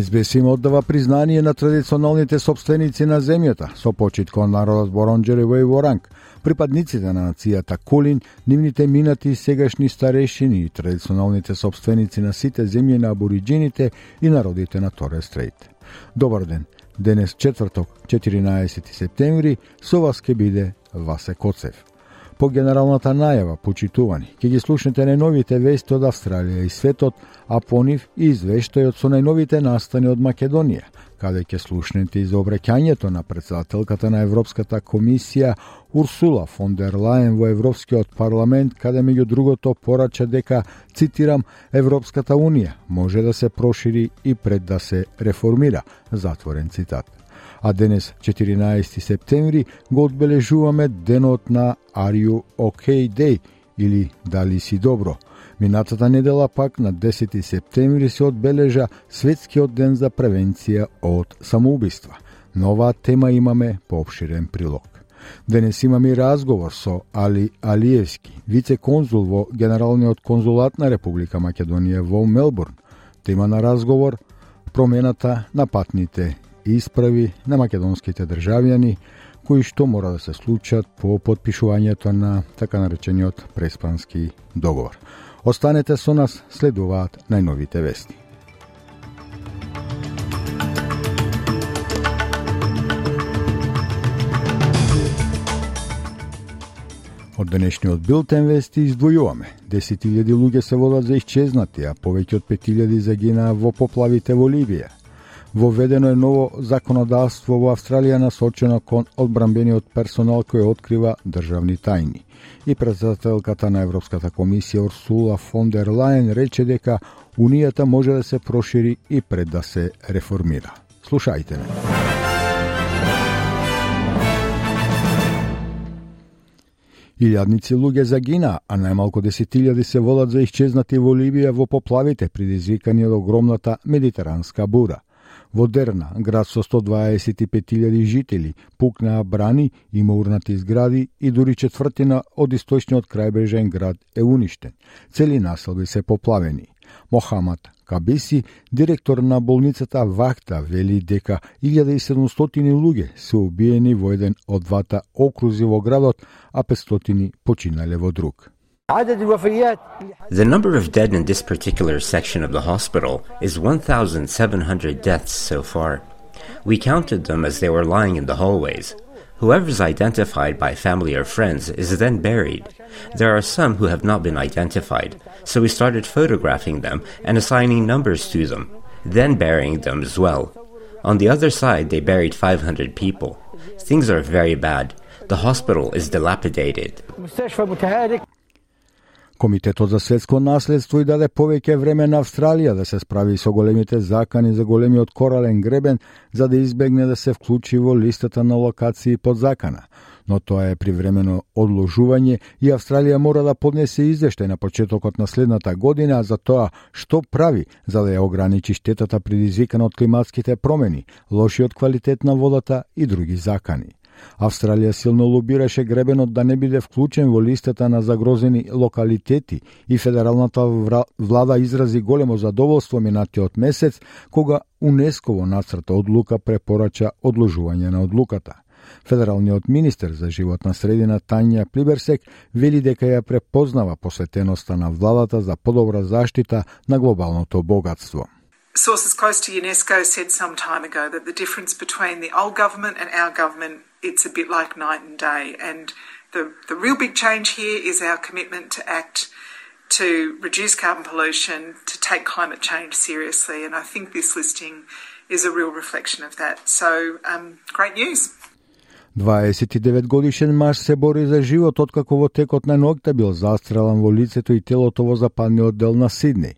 СБС им оддава признание на традиционалните собственици на земјата, со почит кон народот Боронџерево и Воранг, припадниците на нацијата Кулин, нивните минати и сегашни старешини и традиционалните собственици на сите земји на абориджините и народите на Торе Стрейт. Добар ден, денес четврток, 14 септември, со вас ке биде Васе Коцев по генералната најава, почитувани. ќе ги слушнете најновите вести од Австралија и светот, а по нив и извештајот со најновите настани од Македонија, каде ќе слушнете и за обраќањето на председателката на Европската комисија Урсула фон дер Лајен во Европскиот парламент, каде меѓу другото порача дека, цитирам, Европската унија може да се прошири и пред да се реформира, затворен цитат а денес 14 септември го одбележуваме денот на Are You OK Day или Дали си добро. Минатата недела пак на 10 септември се одбележа Светскиот ден за превенција од самоубиства. Нова тема имаме пообширен прилог. Денес имаме и разговор со Али Алиевски, вице-конзул во Генералниот конзулат на Република Македонија во Мелбурн. Тема на разговор промената на патните исправи на македонските државјани кои што мора да се случат по подпишувањето на така наречениот преспански договор. Останете со нас, следуваат најновите вести. Од денешниот билтен вести издвојуваме. 10.000 луѓе се водат за исчезнати, а повеќе од 5.000 загинаа во поплавите во Либија. Воведено е ново законодавство во Австралија насочено кон одбранбениот персонал кој открива државни тајни. И председателката на Европската комисија Урсула фон дер Лајен рече дека Унијата може да се прошири и пред да се реформира. Слушајте ме. Илјадници луѓе загина, а најмалку десетилјади се волат за исчезнати во Либија во поплавите предизвикани од огромната медитеранска бура – Во Дерна, град со 125.000 жители, пукнаа брани, има урнати згради и дури четвртина од источниот крајбрежен град е уништен. Цели населби се поплавени. Мохамад Кабиси, директор на болницата Вахта, вели дека 1700 луѓе се убиени во еден од двата окрузи во градот, а 500 починале во друг. The number of dead in this particular section of the hospital is 1,700 deaths so far. We counted them as they were lying in the hallways. Whoever's identified by family or friends is then buried. There are some who have not been identified, so we started photographing them and assigning numbers to them, then burying them as well. On the other side, they buried 500 people. Things are very bad. The hospital is dilapidated. Комитетот за светско наследство и даде повеќе време на Австралија да се справи со големите закани за големиот корален гребен за да избегне да се вклучи во листата на локации под закана. Но тоа е привремено одложување и Австралија мора да поднесе извештај на почетокот на следната година за тоа што прави за да ја ограничи штетата предизвикана од климатските промени, лошиот квалитет на водата и други закани. Австралија силно лобираше гребенот да не биде вклучен во листата на загрозени локалитети и федералната влада изрази големо задоволство минатиот месец кога УНЕСКО во нацрта одлука препорача одложување на одлуката. Федералниот министер за животна средина Тања Плиберсек вели дека ја препознава посветеноста на владата за подобра заштита на глобалното богатство. Sources close to UNESCO said some time ago that the difference between the old government and our government it's a bit like night and day. And the, the real big change here is our commitment to act to reduce carbon pollution, to take climate change seriously. And I think this listing is a real reflection of that. So, um, great news. 29 годишен маж се бори за живот откако во текот на ноќта бил застрелан во лицето и телото во западниот дел на Сидни.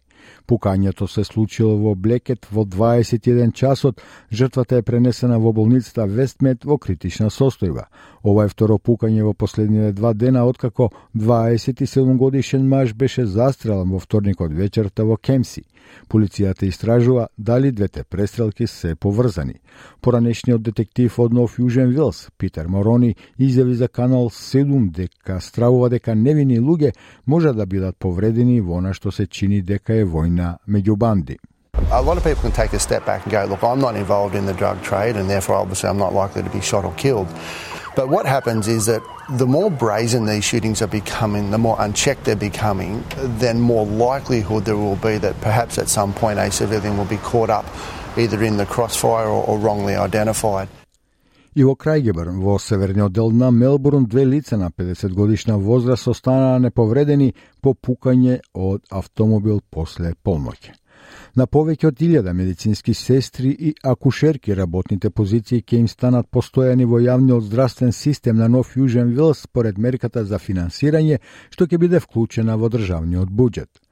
Пукањето се случило во Блекет во 21 часот. Жртвата е пренесена во болницата Вестмет во критична состојба. Ова е второ пукање во последниве два дена откако 27 годишен маж беше застрелан во вторникот вечерта во Кемси. Полицијата истражува дали двете престрелки се поврзани. Поранешниот детектив од Нов Јужен Вилс, Питер Морони, изјави за Канал 7 дека стравува дека невини луѓе може да бидат повредени во она што се чини дека е војна меѓу банди. A lot of people can take a step back and go, look, I'm not involved in the drug trade and therefore obviously I'm not likely to be shot or killed. But what happens is that the more brazen these shootings are becoming, the more unchecked they're becoming, then more likelihood there will be that perhaps at some point a civilian will be caught up either in the crossfire or, or wrongly identified. И во Крајгебрн, во северниот дел на Мелбурн, две лица на 50 годишна возраст останаа неповредени по пукање од автомобил после полноќе. На повеќе од 1000 медицински сестри и акушерки работните позиции ќе им станат постојани во јавниот здравствен систем на Нов Јужен Вилс според мерката за финансирање што ќе биде вклучена во државниот буџет.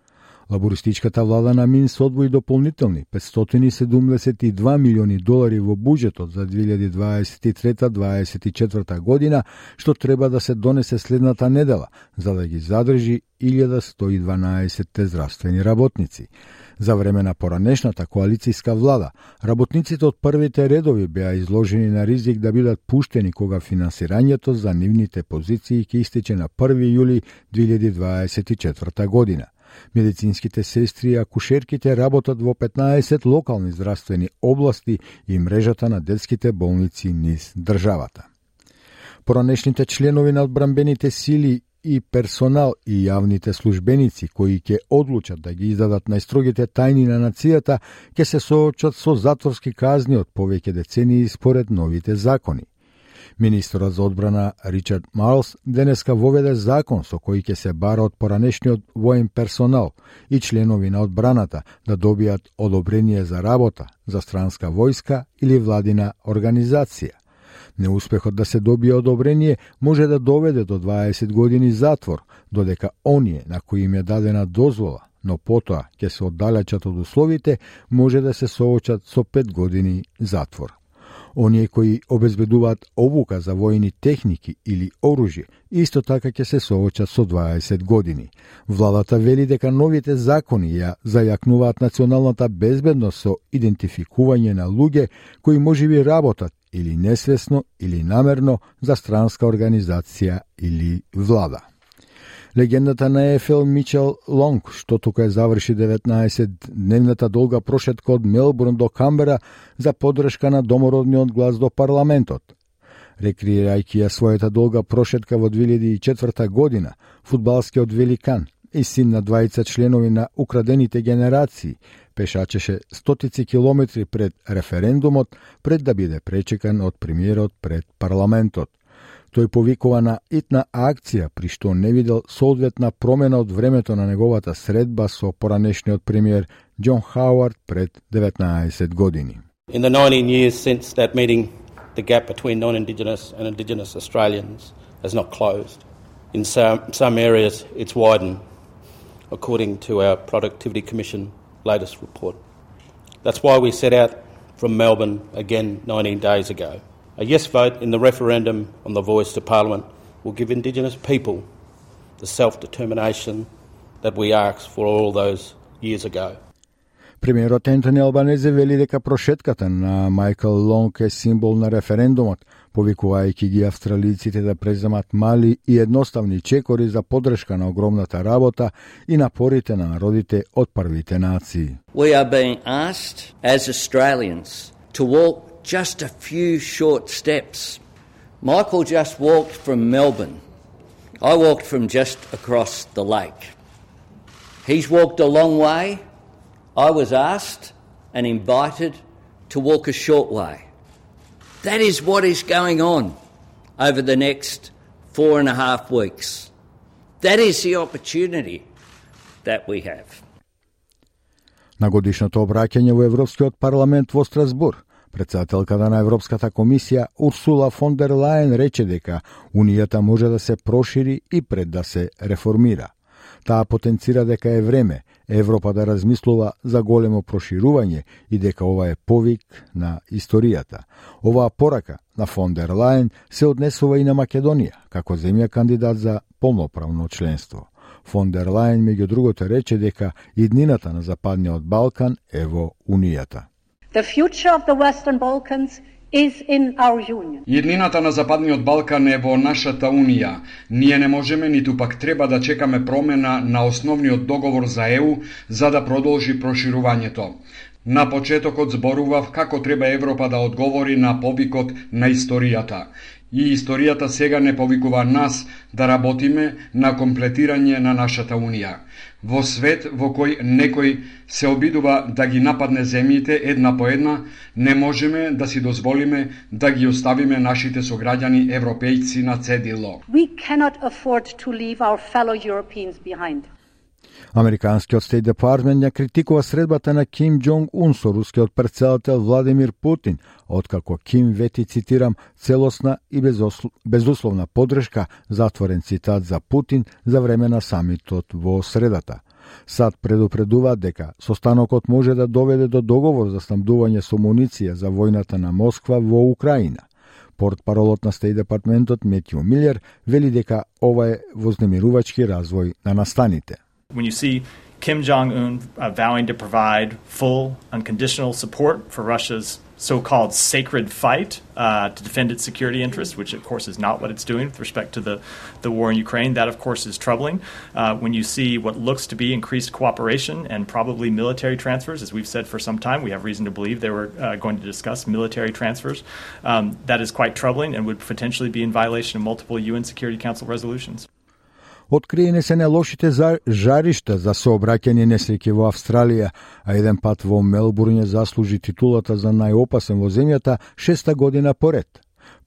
Лабористичката влада на Минс одвои дополнителни 572 милиони долари во буџетот за 2023-2024 година, што треба да се донесе следната недела, за да ги задржи 1112 здравствени работници. За време на поранешната коалицијска влада, работниците од првите редови беа изложени на ризик да бидат пуштени кога финансирањето за нивните позиции ќе истече на 1 јули 2024 година. Медицинските сестри и акушерките работат во 15 локални здравствени области и мрежата на детските болници низ државата. Поранешните членови на одбранбените сили и персонал и јавните службеници кои ќе одлучат да ги издадат најстрогите тајни на нацијата ќе се соочат со затворски казни од повеќе децении според новите закони. Министерот за одбрана Ричард Марлс денеска воведе закон со кој ќе се бара од поранешниот воен персонал и членови на одбраната да добијат одобрение за работа за странска војска или владина организација. Неуспехот да се добие одобрение може да доведе до 20 години затвор, додека оние на кои им е дадена дозвола, но потоа ќе се оддалечат од условите, може да се соочат со 5 години затвор. Оние кои обезбедуваат обука за војни техники или оружје, исто така ќе се соочат со 20 години. Владата вели дека новите закони ја зајакнуваат националната безбедност со идентификување на луѓе кои можеби работат или несвесно или намерно за странска организација или влада. Легендата на ЕФЛ Мичел Лонг, што тука е заврши 19-дневната долга прошетка од Мелбурн до Камбера за подршка на домородниот глас до парламентот. Рекреирајќи ја својата долга прошетка во 2004 година, фудбалскиот великан и син на двајца членови на украдените генерации, пешачеше стотици километри пред референдумот пред да биде пречекан од премиерот пред парламентот. Тој повикува на итна акција при што не видел соодветна промена од времето на неговата средба со поранешниот премиер Џон Хауард пред 19 години. In the 19 years since that meeting, the gap between non-Indigenous and Indigenous Australians has not closed. In some, some areas, it's widened, according to our Productivity Commission latest report. That's why we set out from Melbourne again 19 days ago. A yes vote in the referendum on the voice to Parliament will give Indigenous people the self determination that we asked for all those years ago. Премиерот Ентони Албанезе вели дека прошетката на Майкл Лонг е символ на референдумот, повикувајќи ги австралиците да преземат мали и едноставни чекори за подршка на огромната работа и напорите на народите од првите нации. We are being asked as Australians to walk just a few short steps. Michael just walked from Melbourne. I walked from just across the lake. He's walked a long way. I was asked and invited to walk a short way. That is what is going on over the next four and a half weeks. That is the opportunity that we have. Na godišnjo to obraćanje u Evropski parlament председателката на Европската комисија Урсула фон дер Лајен рече дека Унијата може да се прошири и пред да се реформира. Таа потенцира дека е време Европа да размислува за големо проширување и дека ова е повик на историјата. Оваа порака на фон дер Лајен се однесува и на Македонија, како земја кандидат за полноправно членство. Фон дер Лајен, меѓу другото, рече дека иднината на Западниот Балкан е во Унијата. The future of the Western Balkans Еднината на Западниот Балкан е во нашата Унија. Ние не можеме ниту пак треба да чекаме промена на основниот договор за ЕУ за да продолжи проширувањето. На почетокот зборував како треба Европа да одговори на повикот на историјата. И историјата сега не повикува нас да работиме на комплетирање на нашата Унија. Во свет во кој некој се обидува да ги нападне земјите една по една, не можеме да си дозволиме да ги оставиме нашите сограѓани европејци на цедило. We cannot afford to leave our fellow Europeans behind. Американскиот стейт департмент ја критикува средбата на Ким Джонг Ун со рускиот председател Владимир Путин, откако Ким вети, цитирам, целосна и безусловна подршка, затворен цитат за Путин за време на самитот во средата. САД предупредува дека состанокот може да доведе до договор за снабдување со муниција за војната на Москва во Украина. Порт паролот на Стеј департментот Метју Милер вели дека ова е вознемирувачки развој на настаните. When you see Kim Jong un uh, vowing to provide full, unconditional support for Russia's so called sacred fight uh, to defend its security interests, which of course is not what it's doing with respect to the, the war in Ukraine. That, of course, is troubling. Uh, when you see what looks to be increased cooperation and probably military transfers, as we've said for some time, we have reason to believe they were uh, going to discuss military transfers. Um, that is quite troubling and would potentially be in violation of multiple UN Security Council resolutions. Откриени се лошите жаришта за сообраќање несреќи во Австралија, а еден пат во Мелбурн заслужи титулата за најопасен во земјата шеста година поред.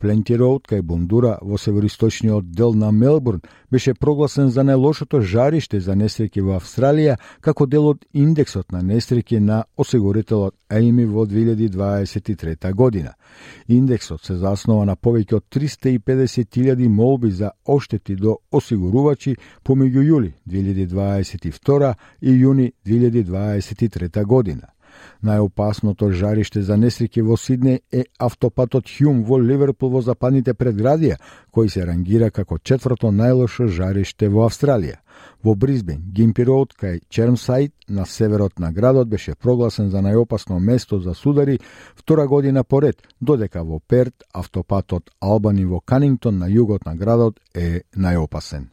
Пленти Роуд кај Бундура во североисточниот дел на Мелбурн беше прогласен за најлошото жариште за несреќи во Австралија како дел од индексот на несреќи на осигурителот Ейми во 2023 година. Индексот се заснова на повеќе од 350.000 молби за оштети до осигурувачи помеѓу јули 2022 и јуни 2023 година. Најопасното жариште за несреќи во Сидне е автопатот Хјум во Ливерпул во западните предградија, кој се рангира како четврто најлошо жариште во Австралија. Во Бризбен, Гимпи Роуд кај Чермсайд на северот на градот беше прогласен за најопасно место за судари втора година поред, додека во Перт автопатот Албани во Канингтон на југот на градот е најопасен.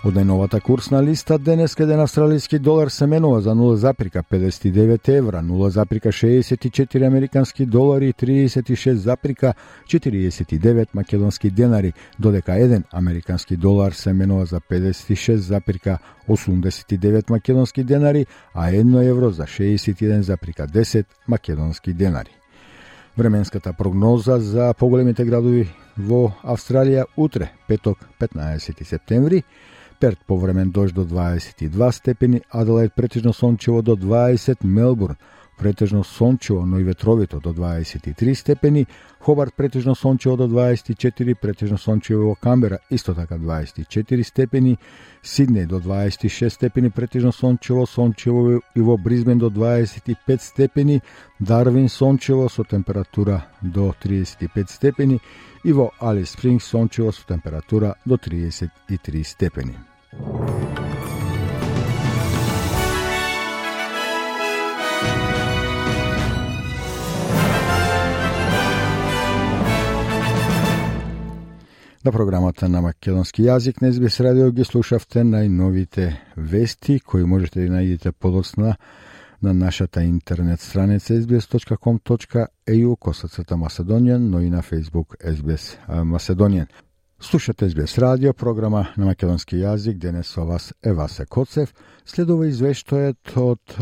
Од најновата курсна листа денес еден австралиски долар се менува за 0,59 евра, 0,64 американски долари и 36,49 македонски денари, додека 1 американски долар се менува за 56,89 македонски денари, а 1 евро за 61,10 македонски денари. Временската прогноза за поголемите градови во Австралија утре, петок, 15 септември, Перт повремен дожд до 22 степени, Аделаид претежно сончево до 20, Мелбурн претежно сончево, но и ветровито до 23 степени, Хобарт претежно сончево до 24, претежно сончево во Камбера исто така 24 степени, Сиднеј до 26 степени, претежно сончево, сончево и во Бризбен до 25 степени, Дарвин сончево со температура до 35 степени и во Алис Спринг сончево со температура до 33 степени. На програмата на македонски јазик на СБС радио ги слушавте најновите вести кои можете да најдете подоцна на нашата интернет страница sbs.com.eu косацата Macedonian, но и на Facebook SBS Macedonian. Слушате СБС радио, програма на македонски јазик. Денес со вас е Васе Коцев. Следува извештајот од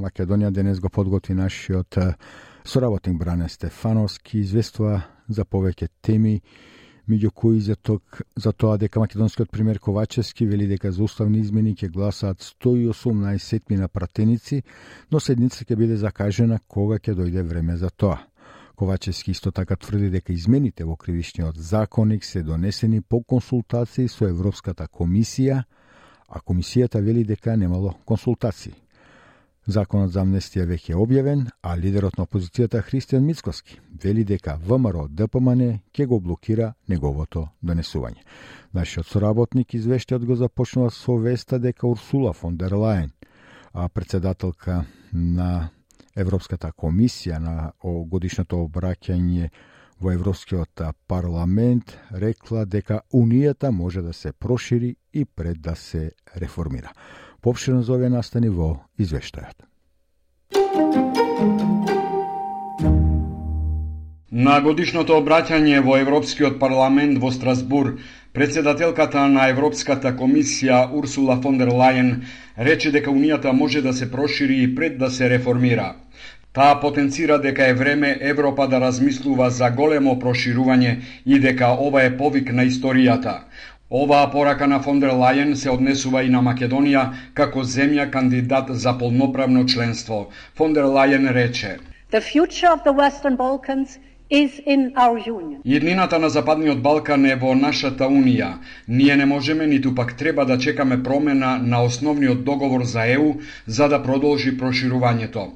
Македонија. Денес го подготви нашиот соработник Бране Стефановски. Известува за повеќе теми меѓу кои за, ток, за тоа дека македонскиот премиер Ковачевски вели дека за уставни измени ќе гласаат 118 на пратеници, но седница ќе биде закажена кога ќе дојде време за тоа. Ковачевски исто така тврди дека измените во кривичниот законник се донесени по консултации со Европската комисија, а комисијата вели дека немало консултации. Законот за амнестија веќе е објавен, а лидерот на опозицијата Христијан Мицкоски вели дека ВМРО ДПМН ќе го блокира неговото донесување. Нашиот соработник извештајот го започнува со веста дека Урсула фон дер Лајен, а председателка на Европската комисија на годишното обраќање во Европскиот парламент рекла дека Унијата може да се прошири и пред да се реформира. Попширно за овие настани во извештајот. На годишното обраќање во Европскиот парламент во Страсбур, председателката на Европската комисија Урсула фон дер Лајен рече дека Унијата може да се прошири и пред да се реформира. Таа потенцира дека е време Европа да размислува за големо проширување и дека ова е повик на историјата. Оваа порака на фон дер Лајен се однесува и на Македонија како земја кандидат за полноправно членство. Фон дер Лајен рече: The future of the Western Balkans is in our union. Еднината на Западниот Балкан е во нашата унија. Ние не можеме ниту пак треба да чекаме промена на основниот договор за ЕУ за да продолжи проширувањето.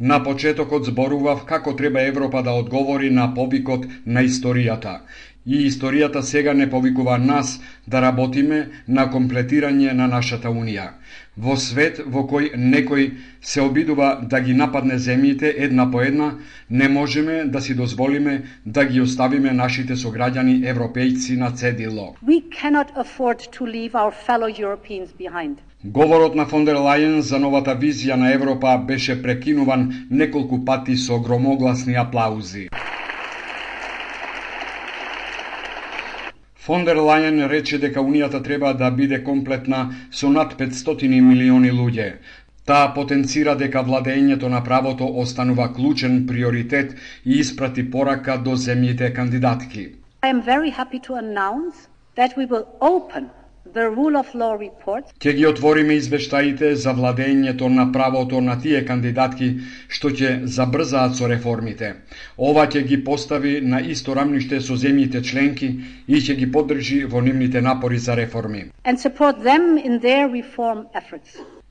На почетокот зборував како треба Европа да одговори на повикот на историјата. И историјата сега не повикува нас да работиме на комплетирање на нашата унија. Во свет во кој некој се обидува да ги нападне земјите една по една, не можеме да си дозволиме да ги оставиме нашите сограѓани европејци на цедило. We cannot afford to leave our fellow Europeans behind. Говорот на фон дер Лајен за новата визија на Европа беше прекинуван неколку пати со громогласни аплаузи. Фон дер Лајен рече дека Унијата треба да биде комплетна со над 500 милиони луѓе. Таа потенцира дека владењето на правото останува клучен приоритет и испрати порака до земјите кандидатки. I am very happy to announce that we will open the rule of law report. Ке ги отвориме извештаите за владењето на правото на тие кандидатки што ќе забрзаат со реформите. Ова ќе ги постави на исто рамниште со земјите членки и ќе ги поддржи во нивните напори за реформи.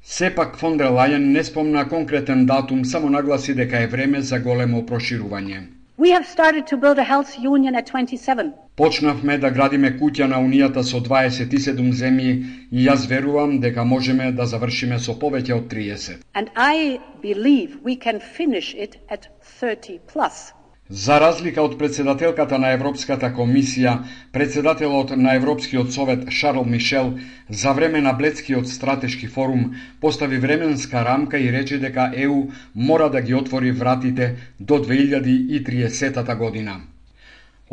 Сепак фон дер Лајен не спомна конкретен датум, само нагласи дека е време за големо проширување. We have started to build a health union at 27. Почнавме да градиме куќа на Унијата со 27 земји и јас верувам дека можеме да завршиме со повеќе од 30. And I believe we can finish it at 30 plus. За разлика од председателката на Европската комисија, председателот на Европскиот совет Шарл Мишел за време на Блецкиот стратешки форум постави временска рамка и рече дека ЕУ мора да ги отвори вратите до 2030 година.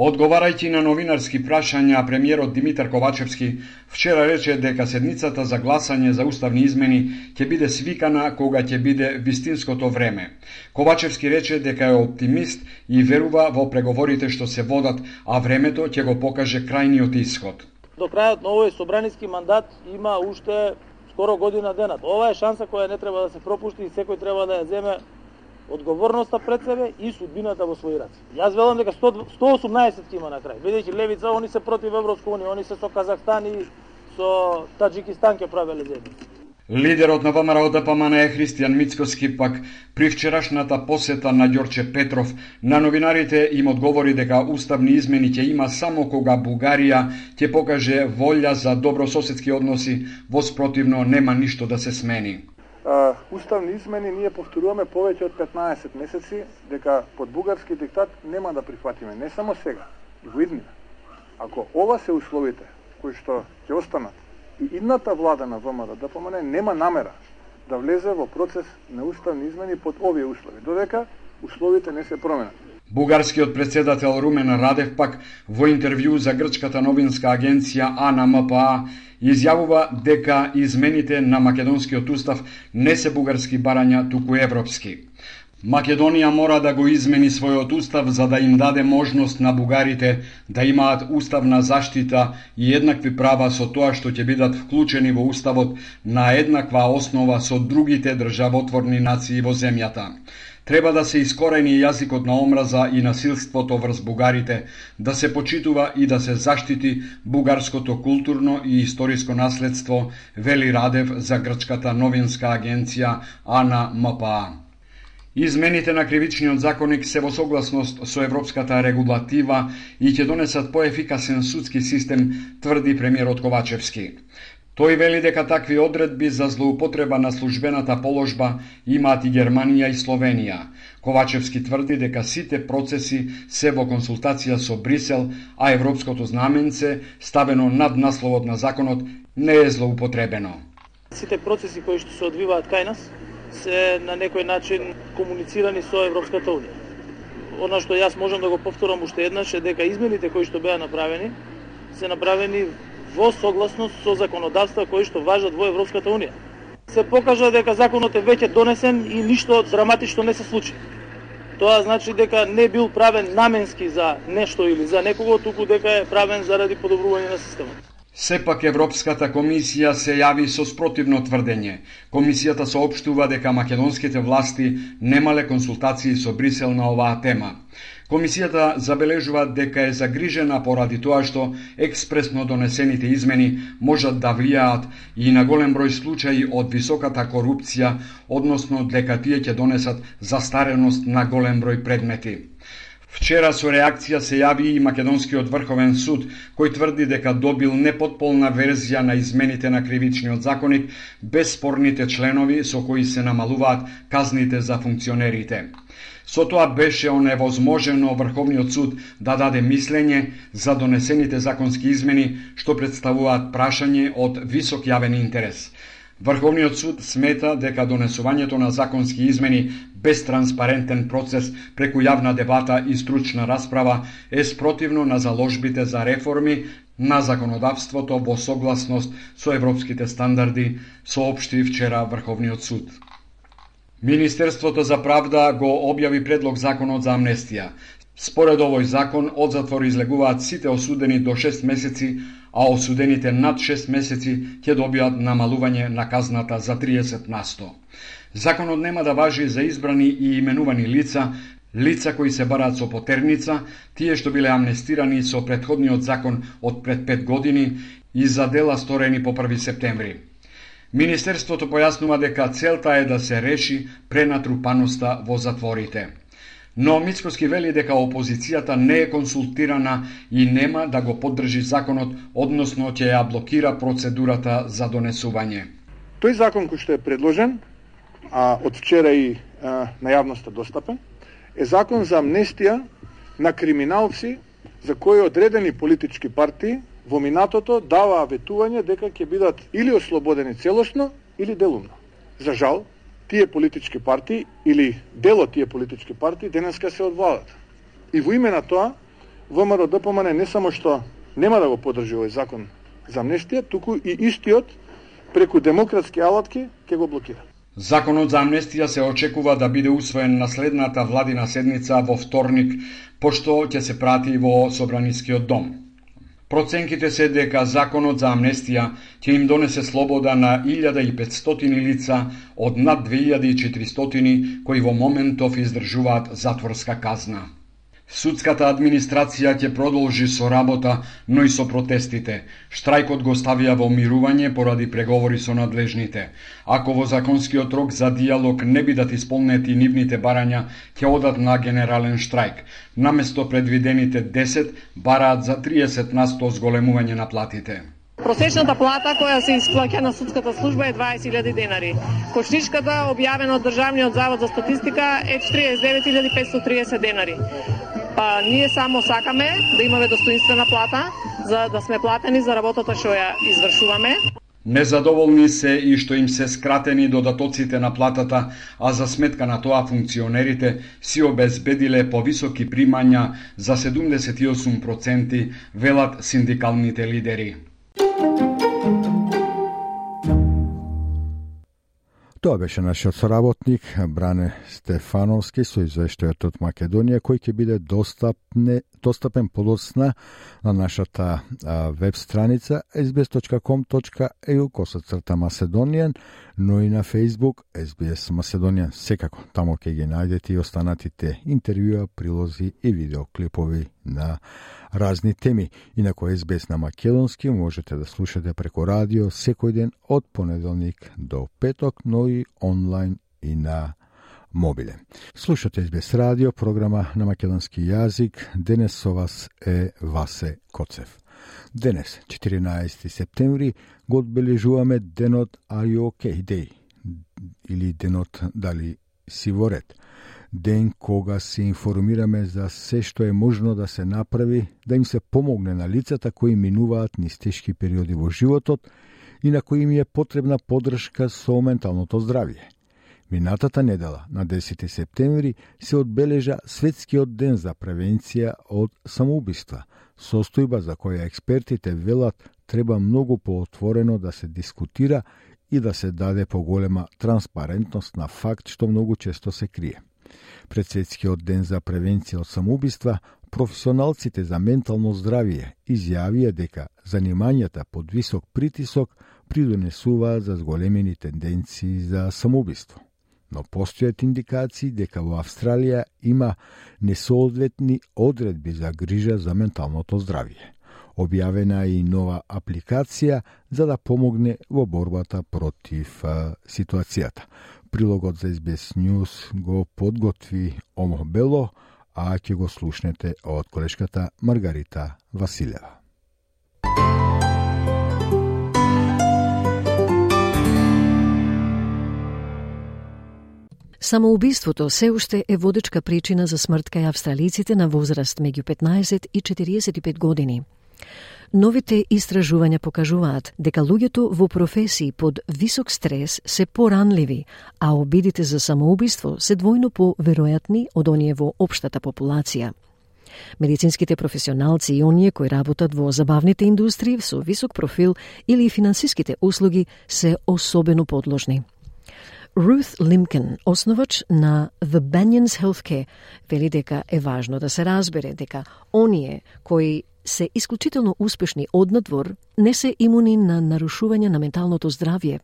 Одговарајќи на новинарски прашања, премиерот Димитар Ковачевски вчера рече дека седницата за гласање за уставни измени ќе биде свикана кога ќе биде вистинското време. Ковачевски рече дека е оптимист и верува во преговорите што се водат, а времето ќе го покаже крајниот исход. До крајот на овој собраниски мандат има уште скоро година денат. Ова е шанса која не треба да се пропушти и секој треба да ја земе одговорноста пред себе и судбината во своји раци. Јас велам дека 100, 118 ќе има на крај, бидејќи левица они се против Европска унија, они се со Казахстан и со Таджикистан ќе правеле заедница. Лидерот на ВМРО ДПМН е Христијан Мицкоски пак при вчерашната посета на Ѓорче Петров на новинарите им одговори дека уставни измени ќе има само кога Бугарија ќе покаже волја за добрососедски односи, Воспротивно нема ништо да се смени а, уставни измени ние повторуваме повеќе од 15 месеци дека под бугарски диктат нема да прифатиме, не само сега, и во иднина. Ако ова се условите кои што ќе останат и идната влада на ВМРО да ДПМН нема намера да влезе во процес на уставни измени под овие услови, додека условите не се променат. Бугарскиот председател Румен Радев пак во интервју за грчката новинска агенција АНМПА изјавува дека измените на македонскиот устав не се бугарски барања, туку европски. Македонија мора да го измени својот устав за да им даде можност на бугарите да имаат уставна заштита и еднакви права со тоа што ќе бидат вклучени во уставот на еднаква основа со другите државотворни нации во земјата. Треба да се искорени јазикот на омраза и насилството врз бугарите, да се почитува и да се заштити бугарското културно и историско наследство, вели Радев за Грчката новинска агенција АНА МПА. Измените на кривичниот законник се во согласност со европската регулатива и ќе донесат поефикасен судски систем, тврди премиерот Ковачевски. Тој вели дека такви одредби за злоупотреба на службената положба имаат и Германија и Словенија. Ковачевски тврди дека сите процеси се во консултација со Брисел, а европското знаменце, ставено над насловот на законот, не е злоупотребено. Сите процеси кои што се одвиваат кај нас се на некој начин комуницирани со Европската Унија. Она што јас можам да го повторам уште еднаш е дека измените кои што беа направени се направени во согласност со законодавства кои што важат во Европската Унија. Се покажа дека законот е веќе донесен и ништо драматично не се случи. Тоа значи дека не бил правен наменски за нешто или за некого, туку дека е правен заради подобрување на системот. Сепак Европската комисија се јави со спротивно тврдење. Комисијата соопштува дека македонските власти немале консултации со Брисел на оваа тема. Комисијата забележува дека е загрижена поради тоа што експресно донесените измени можат да влијаат и на голем број случаи од високата корупција, односно дека тие ќе донесат застареност на голем број предмети. Вчера со реакција се јави и Македонскиот врховен суд, кој тврди дека добил непотполна верзија на измените на кривичниот законик без спорните членови со кои се намалуваат казните за функционерите. Со тоа беше оневозможено Врховниот суд да даде мислење за донесените законски измени што представуваат прашање од висок јавен интерес. Врховниот суд смета дека донесувањето на законски измени без транспарентен процес преку јавна дебата и стручна расправа е спротивно на заложбите за реформи на законодавството во согласност со европските стандарди, соопшти вчера Врховниот суд. Министерството за правда го објави предлог законот за амнестија. Според овој закон, од затвор излегуваат сите осудени до 6 месеци, а осудените над 6 месеци ќе добијат намалување на казната за 30 на 100. Законот нема да важи за избрани и именувани лица, лица кои се бараат со потерница, тие што биле амнестирани со предходниот закон од пред 5 години и за дела сторени по 1 септември. Министерството појаснува дека целта е да се реши пренатрупаноста во затворите. Но Мицкоски вели дека опозицијата не е консултирана и нема да го поддржи законот, односно ќе ја блокира процедурата за донесување. Тој закон кој што е предложен, а од вчера и а, на јавноста достапен, е закон за амнестија на криминалци за кои одредени политички партии во минатото даваа ветување дека ќе бидат или ослободени целосно или делумно. За жал, тие политички партии или дело тие политички партии денеска се од И во име на тоа, ВМРО ДПМН не само што нема да го подржи овој закон за амнестија, туку и истиот преку демократски алатки ќе го блокира. Законот за амнестија се очекува да биде усвоен на следната владина седница во вторник, пошто ќе се прати во Собранискиот дом. Проценките се дека законот за амнестија ќе им донесе слобода на 1500 лица од над 2400 кои во моментов издржуваат затворска казна. Судската администрација ќе продолжи со работа, но и со протестите. Штрајкот го ставија во мирување поради преговори со надлежните. Ако во законскиот рок за диалог не бидат исполнети нивните барања, ќе одат на генерален штрајк. Наместо предвидените 10, бараат за 30 на 100 зголемување на платите. Просечната плата која се исплаќа на судската служба е 20.000 денари. Кошничката, објавена од Државниот завод за статистика, е 49.530 денари. Па ние само сакаме да имаме достоинствена плата, за да сме платени за работата што ја извршуваме. Незадоволни се и што им се скратени додатоците на платата, а за сметка на тоа функционерите си обезбедиле повисоки примања за 78%, велат синдикалните лидери. Тоа беше нашиот соработник Бране Стефановски со извештајот од Македонија кој ќе биде достапне, достапен подоцна на нашата веб страница sbs.com.eu косацрта Macedonian, но и на Facebook SBS Macedonian. Секако, тамо ќе ги најдете и останатите интервјуа, прилози и видеоклипови на разни теми. Инако SBS на македонски можете да слушате преко радио секој ден од понеделник до петок, но и онлайн и на мобиле. Слушате СБС радио, програма на македонски јазик. Денес со вас е Васе Коцев. Денес, 14 септември, го одбележуваме денот Are You Okay Day или денот Дали си во ред ден кога се информираме за се што е можно да се направи да им се помогне на лицата кои минуваат низ тешки периоди во животот и на кои им е потребна подршка со менталното здравје. Минатата недела, на 10 септември, се одбележа Светскиот ден за превенција од самоубиства, состојба за која експертите велат треба многу поотворено да се дискутира и да се даде поголема транспарентност на факт што многу често се крие. Пред Светскиот ден за превенција од самоубиства, професионалците за ментално здравје изјавија дека занимањата под висок притисок придонесуваат за зголемени тенденции за самоубиство. Но постојат индикации дека во Австралија има несоодветни одредби за грижа за менталното здравје. Објавена е и нова апликација за да помогне во борбата против а, ситуацијата. Прилогот за SBS News го подготви Омо Бело, а ќе го слушнете од колешката Маргарита Василева. Самоубиството се уште е водечка причина за смрт кај австралиците на возраст меѓу 15 и 45 години. Новите истражувања покажуваат дека луѓето во професии под висок стрес се поранливи, а обидите за самоубиство се двојно поверојатни од оние во општата популација. Медицинските професионалци и оние кои работат во забавните индустрии со висок профил или финансиските услуги се особено подложни. Ruth Limkin, основач на The Banyans Healthcare, вели дека е важно да се разбере дека оние кои се исклучително успешни однадвор, не се имуни на нарушување на менталното здравје.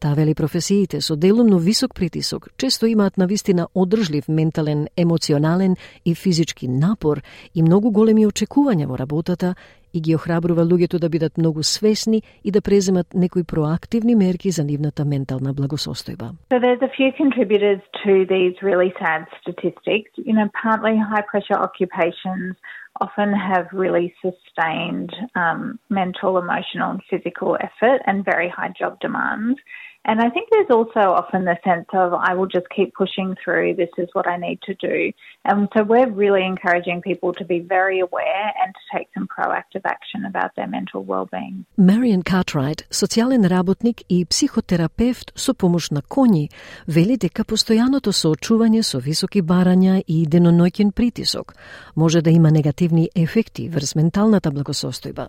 Таа вели професиите со делумно висок притисок често имаат на вистина одржлив ментален, емоционален и физички напор и многу големи очекувања во работата и ги охрабрува луѓето да бидат многу свесни и да преземат некои проактивни мерки за нивната ментална благосостојба. So there's a few contributors to these really sad statistics. You know, partly high pressure occupations often have really sustained um, mental, emotional, and physical effort and very high job demands. And I think there's also often the sense of, I will just keep pushing through, this is what I need to do. And so we're really encouraging people to be very aware and to take some proactive action about their mental well-being. Marion Cartwright, социјален работник и психотерапевт со помош на коњи, вели дека постојаното соочување со високи барања и деноноќен притисок може да има негативни ефекти врз менталната благосостојба.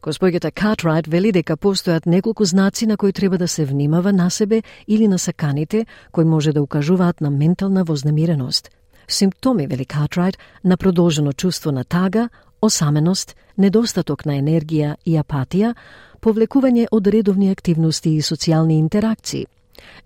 Госпоѓата Картрайт вели дека постојат неколку знаци на кои треба да се внимава на себе или на саканите, кои може да укажуваат на ментална вознемиреност. Симптоми, вели Картрайт, на продолжено чувство на тага, осаменост, недостаток на енергија и апатија, повлекување од редовни активности и социјални интеракции,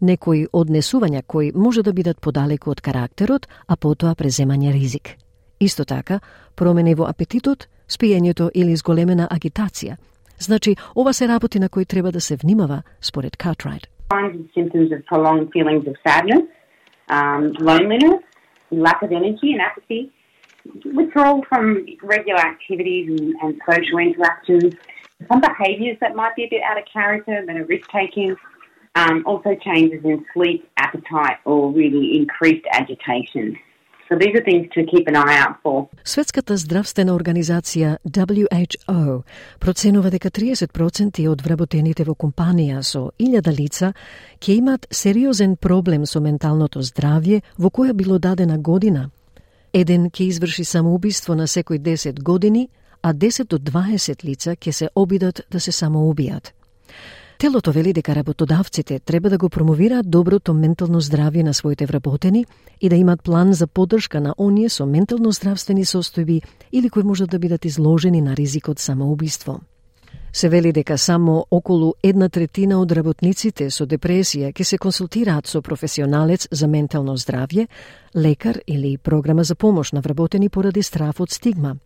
некои однесувања кои може да бидат подалеку од карактерот, а потоа преземање ризик. Исто така, промени во апетитот, Spijenje to ili zgolemena agitacija. Znači, ova se raboti na koju treba da se vnimava, spored Cartwright. symptoms of prolonged feelings of sadness, um, loneliness, lack of energy and apathy, withdrawal from regular activities and, social interactions, some behaviours that might be a bit out of character and are risk taking, um, also changes in sleep, appetite, or really increased agitation. So these are things to keep an eye out for. Светската здравствена организација WHO проценува дека 30% од вработените во компанија со 1000 лица ќе имат сериозен проблем со менталното здравје во која било дадена година. Еден ќе изврши самоубиство на секој 10 години, а 10 до 20 лица ќе се обидат да се самоубијат. Телото вели дека работодавците треба да го промовираат доброто ментално здравје на своите вработени и да имат план за поддршка на оние со ментално здравствени состојби или кои можат да бидат изложени на ризикот самоубиство. Се вели дека само околу една третина од работниците со депресија ќе се консултираат со професионалец за ментално здравје, лекар или програма за помош на вработени поради страф од стигма.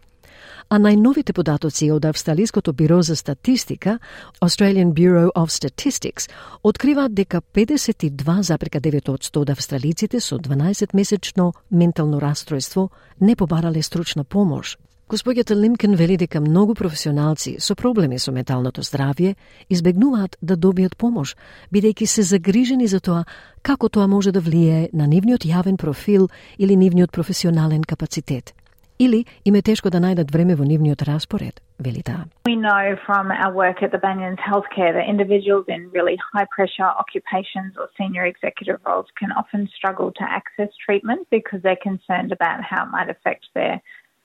А најновите податоци од Австралиското биро за статистика, Australian Bureau of Statistics, откриваат дека 52,9% од австралиците со 12-месечно ментално расстройство не побарале стручна помош. Господјата Лимкен вели дека многу професионалци со проблеми со менталното здравје избегнуваат да добијат помош, бидејќи се загрижени за тоа како тоа може да влијае на нивниот јавен профил или нивниот професионален капацитет. Или им е тешко да најдат време во нивниот распоред, вели таа. We know from our work at the Banyans Healthcare that individuals in really high pressure occupations or senior executive roles can often struggle to access treatment because they're concerned about how it might affect their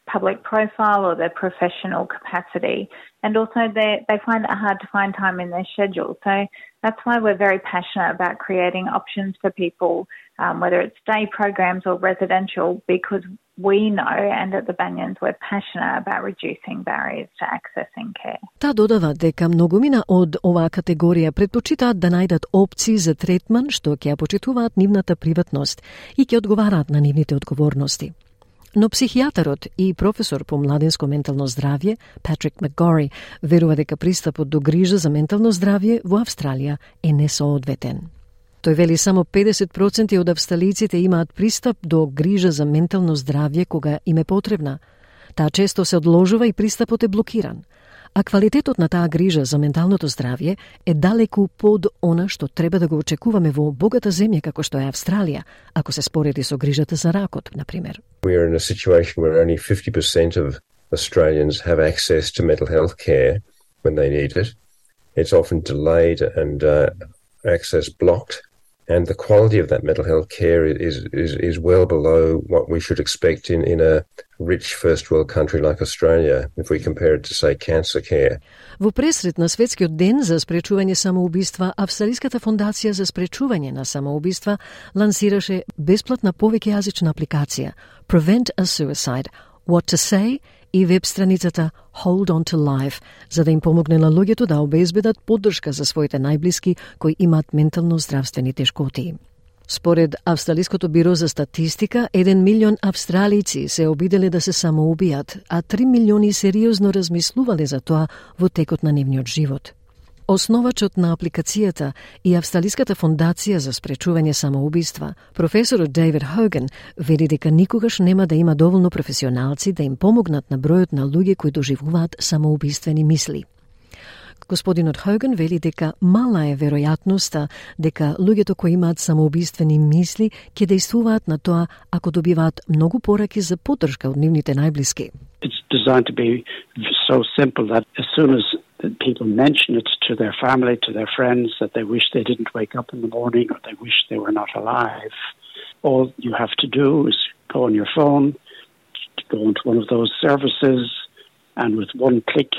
public profile or their professional capacity. And also they, they find it hard to find time in their schedule. So that's why we're very passionate about creating options for people, um, whether it's day programs or residential, because we know and at the Banyans we're passionate about reducing barriers to accessing care. Та додава дека многумина од оваа категорија предпочитаат да најдат опции за третман што ќе ја почитуваат нивната приватност и ќе одговараат на нивните одговорности. Но психијатарот и професор по младенско ментално здравје, Патрик Макгори, верува дека пристапот до грижа за ментално здравје во Австралија е несоодветен. Тој вели само 50% од австралиците имаат пристап до грижа за ментално здравје кога им е потребна. Таа често се одложува и пристапот е блокиран – а квалитетот на таа грижа за менталното здравје е далеку под она што треба да го очекуваме во богата земја како што е Австралија, ако се спореди со грижата за ракот, на пример. We are in a situation where only 50% of Australians have access to mental health care when they need it. It's often delayed and uh, access blocked and the quality of that mental health care is, is, is well below what we should expect in, in a rich first world country like Australia, if we compare it to, say, cancer care. Во пресред на Светскиот ден за спречување самоубиства, Австралиската фондација за спречување на самоубиства лансираше бесплатна повеќејазична апликација Prevent a Suicide, What to Say и веб страницата Hold On To Life, за да им помогне на луѓето да обезбедат поддршка за своите најблиски кои имаат ментално здравствени тешкоти. Според Австралиското биро за статистика, 1 милион австралици се обиделе да се самоубијат, а 3 милиони сериозно размислувале за тоа во текот на нивниот живот. Основачот на апликацијата и Австралиската фондација за спречување самоубиства, професорот Дейвид Хоген, вели дека никогаш нема да има доволно професионалци да им помогнат на бројот на луѓе кои доживуваат самоубиствени мисли. Господинот Хоген вели дека мала е веројатноста дека луѓето кои имаат самоубиствени мисли ќе действуваат на тоа ако добиваат многу пораки за поддршка од нивните најблиски. It's designed to be so simple that as soon as that people mention it to their family, to their friends, that they wish they didn't wake up in the morning or they wish they were not alive. All you have to do is go on your phone, go into one of those services, and with one click,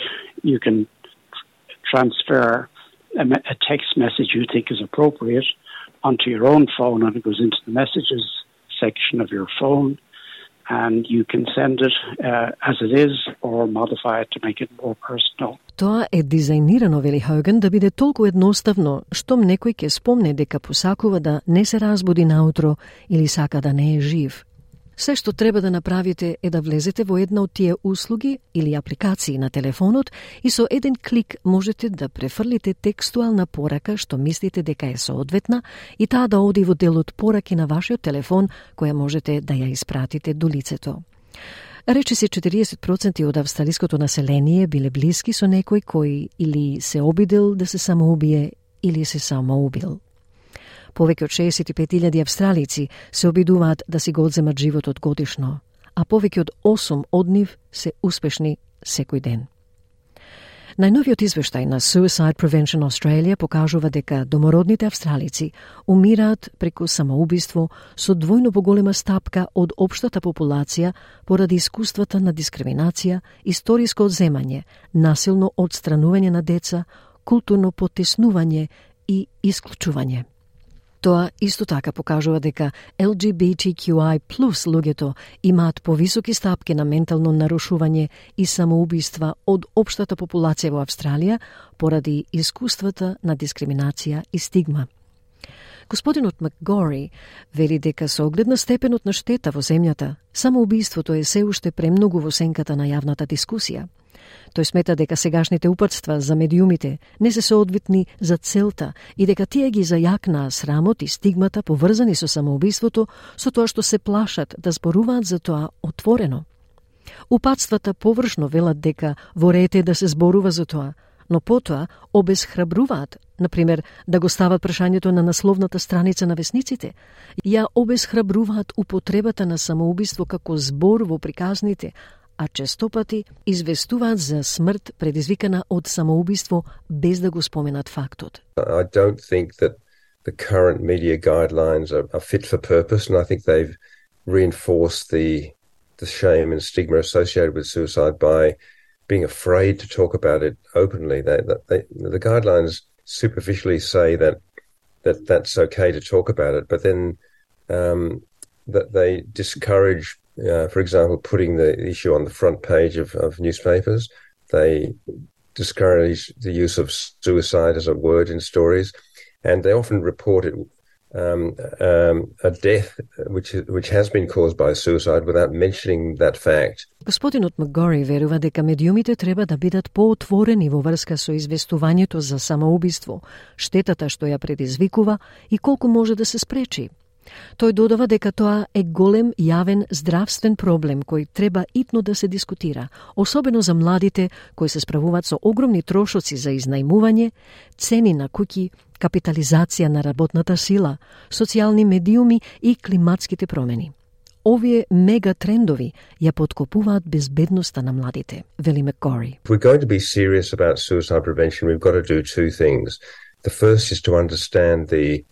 you can transfer a, a text message you think is appropriate onto your own phone, and it goes into the messages section of your phone and you can send it uh, as it is or modify it to make it more personal. Тоа е дизајнирано, вели Хауген, да биде толку едноставно, штом некој ќе спомне дека посакува да не се разбуди наутро или сака да не е жив. Се што треба да направите е да влезете во една од тие услуги или апликации на телефонот и со еден клик можете да префрлите текстуална порака што мислите дека е соодветна и таа да оди во делот пораки на вашиот телефон која можете да ја испратите до лицето. Рече се 40% од австралиското население биле блиски со некој кој или се обидел да се самоубие или се самоубил. Повеќе од 65.000 австралици се обидуваат да си го одземат животот годишно, а повеќе од 8 од нив се успешни секој ден. Најновиот извештај на Suicide Prevention Australia покажува дека домородните австралици умираат преку самоубиство со двојно поголема стапка од општата популација поради искуствата на дискриминација, историско одземање, насилно одстранување на деца, културно потеснување и исклучување. Тоа исто така покажува дека LGBTQI плюс луѓето имаат повисоки стапки на ментално нарушување и самоубиства од општата популација во Австралија поради искуствата на дискриминација и стигма. Господинот Макгори вели дека со оглед на степенот на штета во земјата, самоубиството е се уште премногу во сенката на јавната дискусија – Тој смета дека сегашните упатства за медиумите не се соодветни за целта и дека тие ги зајакнаа срамот и стигмата поврзани со самоубиството со тоа што се плашат да зборуваат за тоа отворено. Упатствата површно велат дека ворете да се зборува за тоа, но потоа обезхрабруваат, например, да го стават прашањето на насловната страница на весниците, ја обезхрабруваат употребата на самоубиство како збор во приказните, а честопати известуваат за смрт предизвикана од самоубиство без да го споменат фактот. I don't think that the current media guidelines are, are fit for purpose and I think they've reinforced the the shame and stigma associated with suicide by being afraid to talk about it openly. They, they, the guidelines superficially say that that that's okay to talk about it, but then um, that they discourage uh, for example, putting the issue on the front page of, of newspapers. They discourage the use of suicide as a word in stories, and they often report it um, um, a death which which has been caused by suicide without mentioning that fact. Господинот Макгори верува дека медиумите треба да бидат поотворени во врска со известувањето за самоубиство, штетата што ја предизвикува и колку може да се спречи. Тој додава дека тоа е голем јавен здравствен проблем кој треба итно да се дискутира, особено за младите кои се справуваат со огромни трошоци за изнајмување, цени на куќи, капитализација на работната сила, социјални медиуми и климатските промени. Овие мега трендови ја подкопуваат безбедноста на младите, вели Маккори. We're going to be serious about suicide prevention, we've got to do two things. The first is to understand the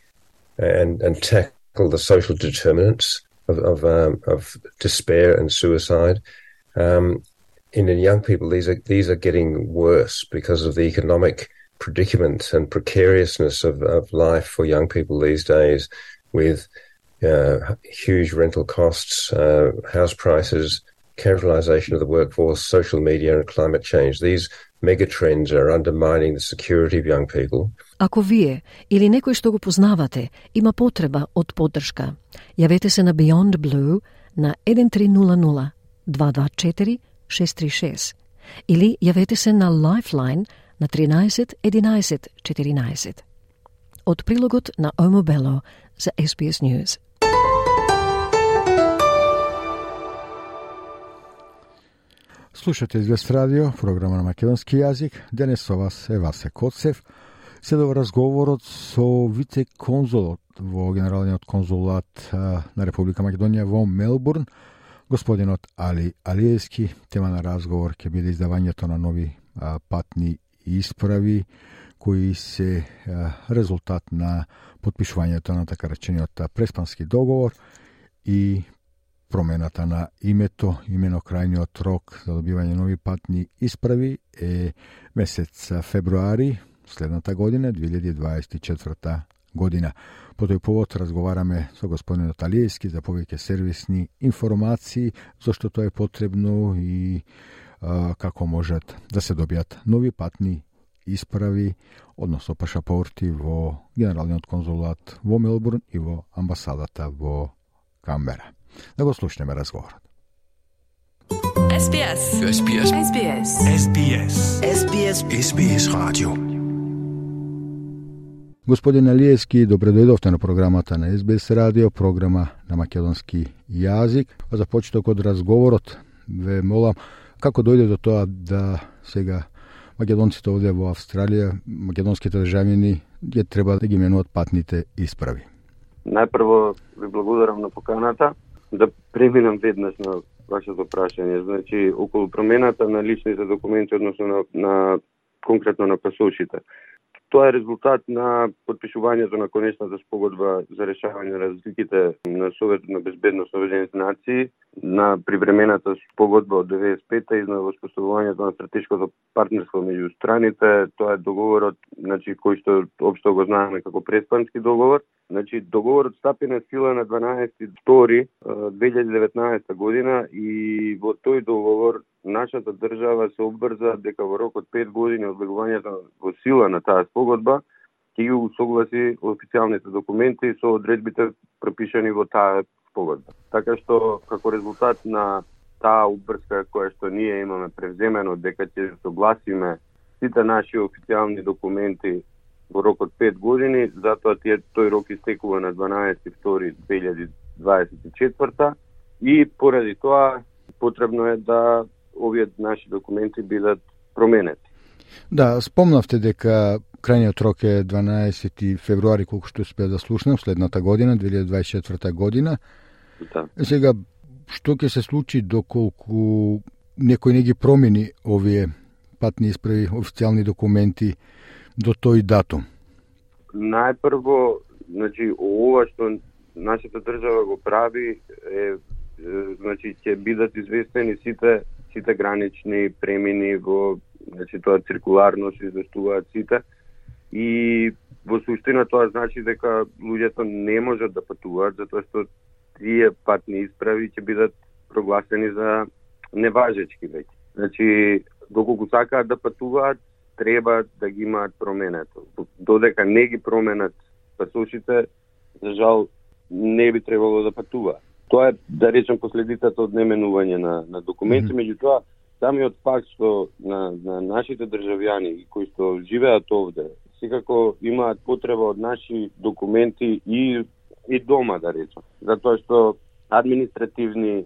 and and tackle the social determinants of of, um, of despair and suicide. Um, in young people, these are these are getting worse because of the economic predicament and precariousness of, of life for young people these days, with uh, huge rental costs, uh, house prices, casualization of the workforce, social media, and climate change. These megatrends are undermining the security of young people. Ако вие или некој што го познавате има потреба од поддршка, јавете се на Beyond Blue на 1300 224 636 или јавете се на Lifeline на 13 11 14. Од прилогот на Омо Бело за SBS News. Слушате Извест радио, програма на македонски јазик. Денес со вас е Васе Коцев. Следува разговорот со вице-конзулот во Генералниот конзулат на Република Македонија во Мелбурн, господинот Али Алиевски. Тема на разговор ќе биде издавањето на нови патни исправи кои се резултат на подпишувањето на така речениот преспански договор и промената на името, имено крајниот рок за добивање нови патни исправи е месец февруари следната година, 2024 година. По тој повод разговараме со господинот Алиевски за повеќе сервисни информации, зашто тоа е потребно и а, како можат да се добијат нови патни исправи, односно пашапорти во Генералниот конзулат во Мелбурн и во амбасадата во Камбера. Да го слушнеме разговорот. SBS. SBS. SBS. SBS. SBS. SBS Radio. Господин Алиевски, добре дојдовте на програмата на SBS радио, програма на македонски јазик. За почеток од разговорот ве молам како дојде до тоа да сега македонците овде во Австралија, македонските државјани ја треба да ги менуваат патните исправи. Најпрво ви благодарам на поканата да преминам веднаш на вашето прашање. Значи, околу промената на личните документи, односно на, на конкретно на пасошите. Тоа е резултат на подпишувањето на конечната спогодба за решавање на разликите на Советот на безбедност на Обединените нации, на привремената спогодба од 95-та и на воспоставувањето на стратешкото партнерство меѓу страните. Тоа е договорот, значи кој што општо го знаеме како преспански договор. Значи договорот стапи на сила на 12 2019 година и во тој договор нашата држава се обрза дека во рок од 5 години од влегувањето во сила на таа спогодба ќе ги усогласи официјалните документи со одредбите пропишани во таа спогодба. Така што како резултат на таа обрска која што ние имаме превземено дека ќе согласиме сите наши официјални документи во рок од 5 години, затоа тие тој рок истекува на 12.2.2024 и поради тоа потребно е да овие наши документи бидат променети. Да, спомнавте дека крајниот рок е 12 февруари, колку што успеа да слушнам, следната година, 2024 година. Да. Сега, што ќе се случи доколку некој не ги промени овие патни исправи, официјални документи до тој датум? Најпрво, значи, ова што нашата држава го прави е, е значи ќе бидат известени сите сите гранични премини во значи тоа циркуларно се известуваат сите и во суштина тоа значи дека луѓето не можат да патуваат затоа што тие патни исправи ќе бидат прогласени за неважечки веќе. Значи, доколку сакаат да патуваат, треба да ги имаат променето. Додека не ги променат пасошите, за жал не би требало да патуваат. Тоа е, да речем, последицата од неменување на, на документи, mm -hmm. меѓутоа, самиот факт што на, на нашите државјани кои што живеат овде, секако имаат потреба од наши документи и и дома, да речем. Затоа што административни е,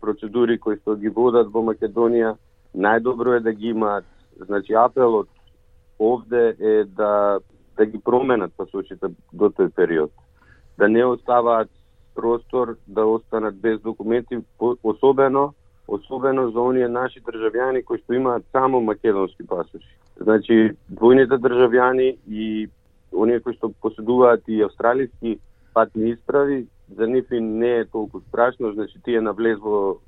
процедури кои што ги водат во Македонија, најдобро е да ги имаат. Значи, апелот овде е да да ги променат пасочите до тој период. Да не оставаат простор да останат без документи, особено особено за оние наши државјани кои што имаат само македонски пасоши. Значи, двојните државјани и оние кои што поседуваат и австралиски патни исправи, за нив не е толку страшно, значи тие навлез во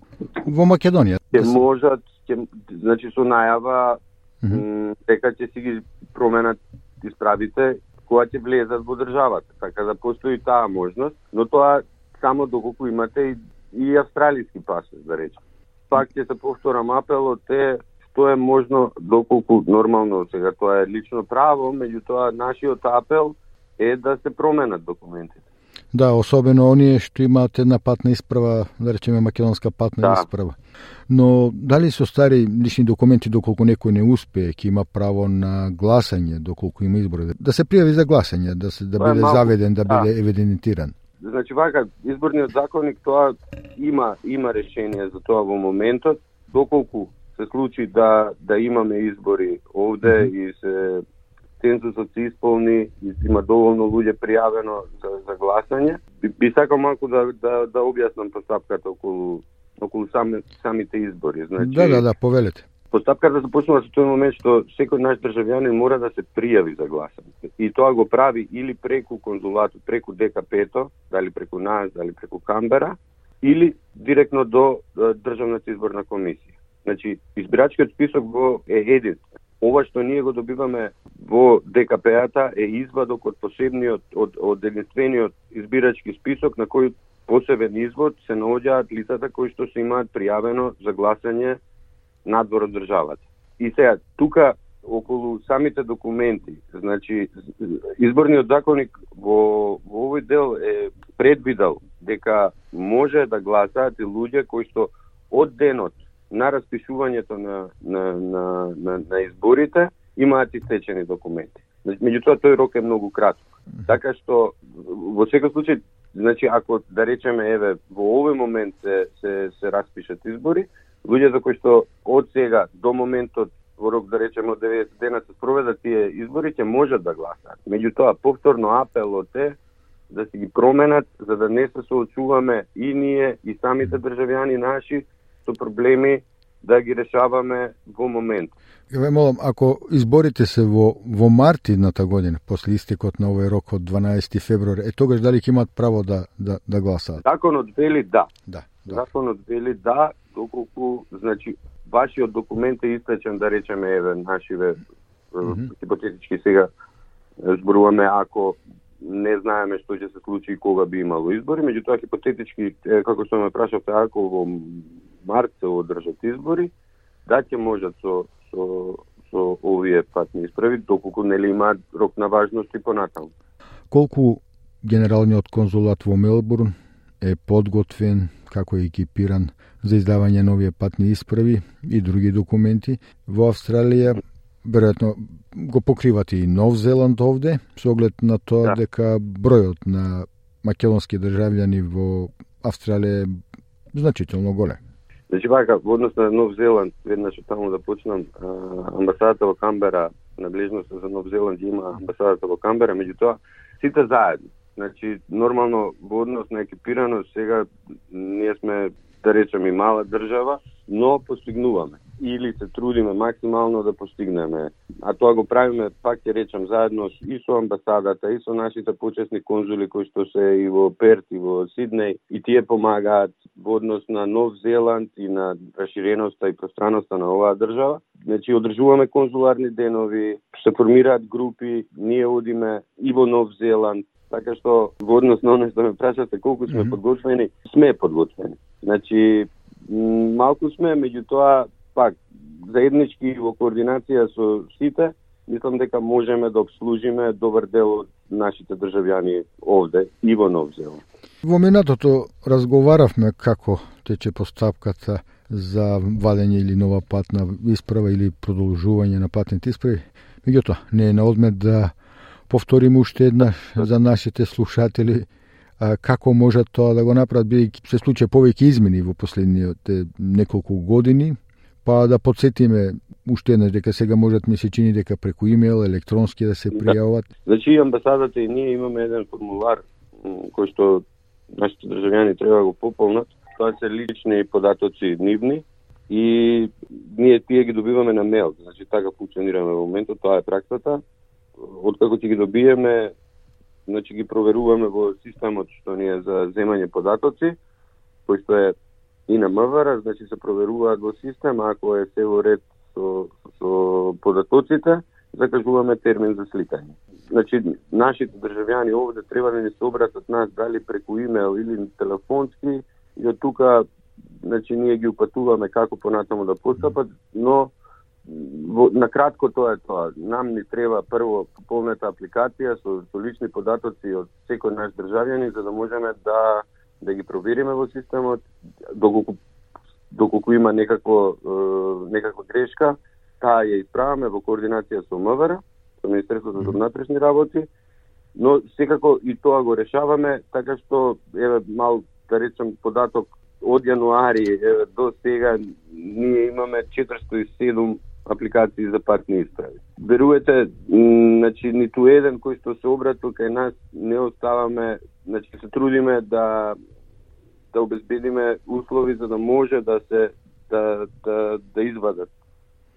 во Македонија. Ќе можат, ќе, значи со најава mm -hmm. дека ќе си ги променат исправите кога ќе влезат во државата. Така да постои таа можност, но тоа само доколку имате и, и австралиски пасос, да речем. Пак ќе се повторам апелот е што е можно доколку нормално сега тоа е лично право, меѓутоа нашиот апел е да се променат документите. Да, особено оние што имаат една патна исправа, да речеме македонска патна да. исправа. Но дали со стари лични документи доколку некој не успее, ќе има право на гласање доколку има избори, да се пријави за гласање, да се да биде заведен, да, да биде евидентиран. Значи вака изборниот законник тоа има има решение за тоа во моментот доколку се случи да да имаме избори овде mm -hmm. и се цензусот се исполни и има доволно луѓе пријавено за, за гласање. Би, би сакал малку да, да, да објаснам постапката околу околу сами, самите избори. Значи, да, да, да, повелете. Постапката да започнува со тој момент што секој наш државјанин мора да се пријави за гласање. И тоа го прави или преку конзулатот, преку ДКП-то, дали преку нас, дали преку Камбера, или директно до Државната изборна комисија. Значи, избирачкиот список го е един. Ова што ние го добиваме во ДКП-ата е извадок од посебниот, од, од единствениот избирачки список на кој посебен извод се наоѓаат лицата кои што се имаат пријавено за гласање надвор од државата. И сега, тука околу самите документи, значи изборниот законник во, во овој дел е предвидел дека може да гласаат и луѓе кои што од денот на распишувањето на, на, на, на, на изборите имаат истечени документи. Значи, меѓутоа тој рок е многу краток. Така што во секој случај значи ако да речеме еве во овој момент се се се распишат избори, луѓето кои што од сега до моментот во рок да речеме од 90 дена се спроведат тие избори ќе можат да гласаат. Меѓутоа повторно апелот е да се ги променат за да не се соочуваме и ние и самите државјани наши со проблеми да ги решаваме во момент. Ве молам, ако изборите се во, во март идната година, после истекот на овој рок од 12 февруари, е тогаш дали ќе имат право да, да, да гласаат? Законот вели да. Да. да. Законот вели да, доколку, значи, вашиот документ е истечен, да речеме, еве, нашиве, mm -hmm. хипотетички сега зборуваме ако не знаеме што ќе се случи и кога би имало избори, меѓутоа хипотетички, како што ме прашавте, ако во март се одржат избори, да ќе можат со, со, со овие патни исправи, доколку нели имаат рок на важност и понатаму. Колку генералниот конзулат во Мелбурн е подготвен, како е екипиран за издавање на овие патни исправи и други документи. Во Австралија веројатно го покривате и Нов Зеланд овде, со оглед на тоа да. дека бројот на македонски државјани во Австралија е значително голем. Значи вака, во однос на Нов Зеланд, веднаш од таму да почнам, амбасадата во Камбера, надлежноста за Нов Зеланд има амбасадата во Камбера, меѓутоа сите заедно. Значи, нормално во однос на екипираност, сега ние сме, да речеме, мала држава, но постигнуваме или се трудиме максимално да постигнеме. А тоа го правиме, пак ќе речам, заедно и со амбасадата, и со нашите почесни конзули кои што се и во Перт, и во Сиднеј, и тие помагаат во однос на Нов Зеланд и на расширеноста и пространоста на оваа држава. Значи, одржуваме конзуларни денови, се формираат групи, ние одиме и во Нов Зеланд, така што во однос на оно што ме прашате колку сме mm -hmm. подготвени, сме подготвени. Значи, малку сме, меѓутоа пак заеднички во координација со сите, мислам дека можеме да обслужиме добар дел од нашите државјани овде и во Нов Зеланд. Во минатото разговаравме како тече постапката за вадење или нова патна исправа или продолжување на патните исправи. Меѓутоа, не е на одмет да повторим уште еднаш за нашите слушатели а, како можат тоа да го направат, бидејќи се случи повеќе измени во последните неколку години, па да подсетиме уште еднаш дека сега можат ми се чини дека преку имейл, електронски да се пријават. Да. Значи амбасадата и ние имаме еден формулар кој што нашите државјани треба да го пополнат. Тоа се лични податоци нивни и ние тие ги добиваме на мейл. Значи така функционираме во моментот, тоа е праксата. Откако ќе ги добиеме, значи ги проверуваме во системот што ни е за земање податоци, кој што е и на МВР, значи се проверуваат во система, ако е се во ред со, со податоците, закажуваме термин за сликање. Значи, нашите државјани овде треба да ни се обратат нас дали преку имейл или телефонски, и од тука значи ние ги упатуваме како понатаму да постапат, но во, на кратко тоа е тоа. Нам ни треба прво полната апликација со, со лични податоци од секој наш државјани за да можеме да да ги провериме во системот, доколку доколку има некако некаква грешка, таа ја исправаме во координација со МВР, со Министерството за внатрешни работи, но секако и тоа го решаваме, така што еве мал да речем податок од јануари еве до сега ние имаме 407 апликации за патни исправи. Верувате, значи ниту еден кој што се обратил кај нас не оставаме, значи се трудиме да да обезбедиме услови за да може да се да да, да извадат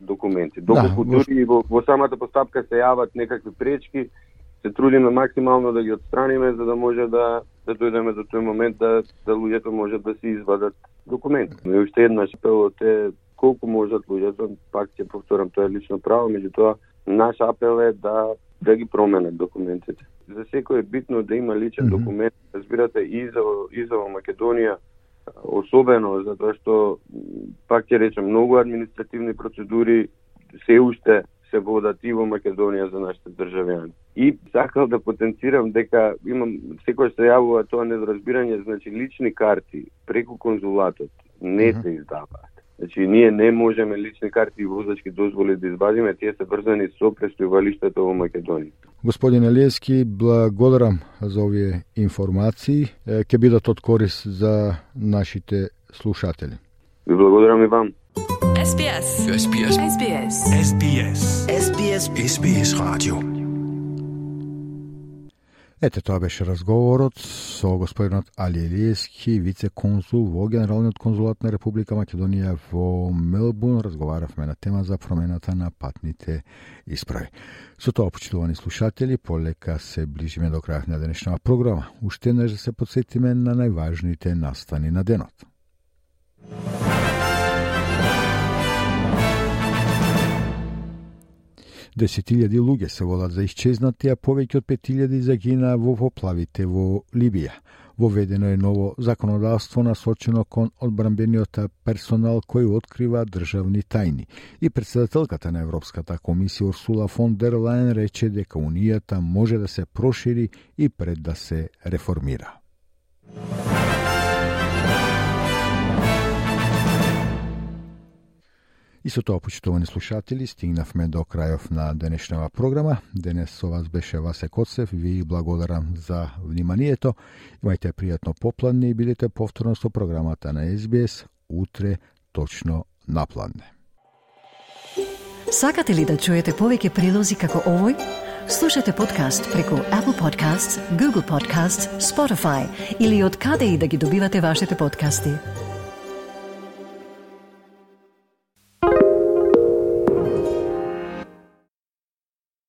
документи. Да, Доколку да, дури во, во самата постапка се јават некакви пречки, се трудиме максимално да ги отстраниме за да може да да дојдеме до тој момент да да луѓето можат да се извадат документи. Но и уште еднаш апелот е колку можат луѓето, пак ќе повторам, тоа е лично право, меѓутоа наш апел е да да ги променат документите. За секој е битно да има личен mm -hmm. документ, разбирате, и за, и за Македонија, особено затоа што пак ќе речем многу административни процедури се уште се водат и во Македонија за нашите државјани. И сакал да потенцирам дека имам секој се јавува тоа недоразбирање, значи лични карти преку конзулатот не се издаваат. Значи, ние не можеме лични карти и возачки дозволи да избавиме, тие се врзани со престојувалиштето во Македонија. Господин Елиевски, благодарам за овие информации. Ке бидат од корис за нашите слушатели. Ви благодарам и вам. SBS. SBS. SBS. SBS. SBS. SBS Radio. Ете, тоа беше разговорот со господинот Али Елиевски, вице-консул во Генералниот конзулат на Република Македонија во Мелбун. Разговаравме на тема за промената на патните исправи. Со тоа, почитувани слушатели, полека се ближиме до крајот на денешната програма. Уште еднаш да се подсетиме на најважните настани на денот. Десетилјади луѓе се волат за исчезнати, а повеќе од 5000 загина во поплавите во Либија. Воведено е ново законодавство насочено кон одбранбениот персонал кој открива државни тајни. И председателката на Европската комисија Урсула фон дер Лајен рече дека Унијата може да се прошири и пред да се реформира. И со тоа, почитувани слушатели, стигнавме до крајов на денешнава програма. Денес со вас беше Васе Коцев. Ви благодарам за вниманието. Имајте пријатно попладне и бидете повторно со програмата на SBS утре точно на напладне. Сакате ли да чуете повеќе прилози како овој? Слушате подкаст преку Apple Podcasts, Google Podcasts, Spotify или од каде и да ги добивате вашите подкасти.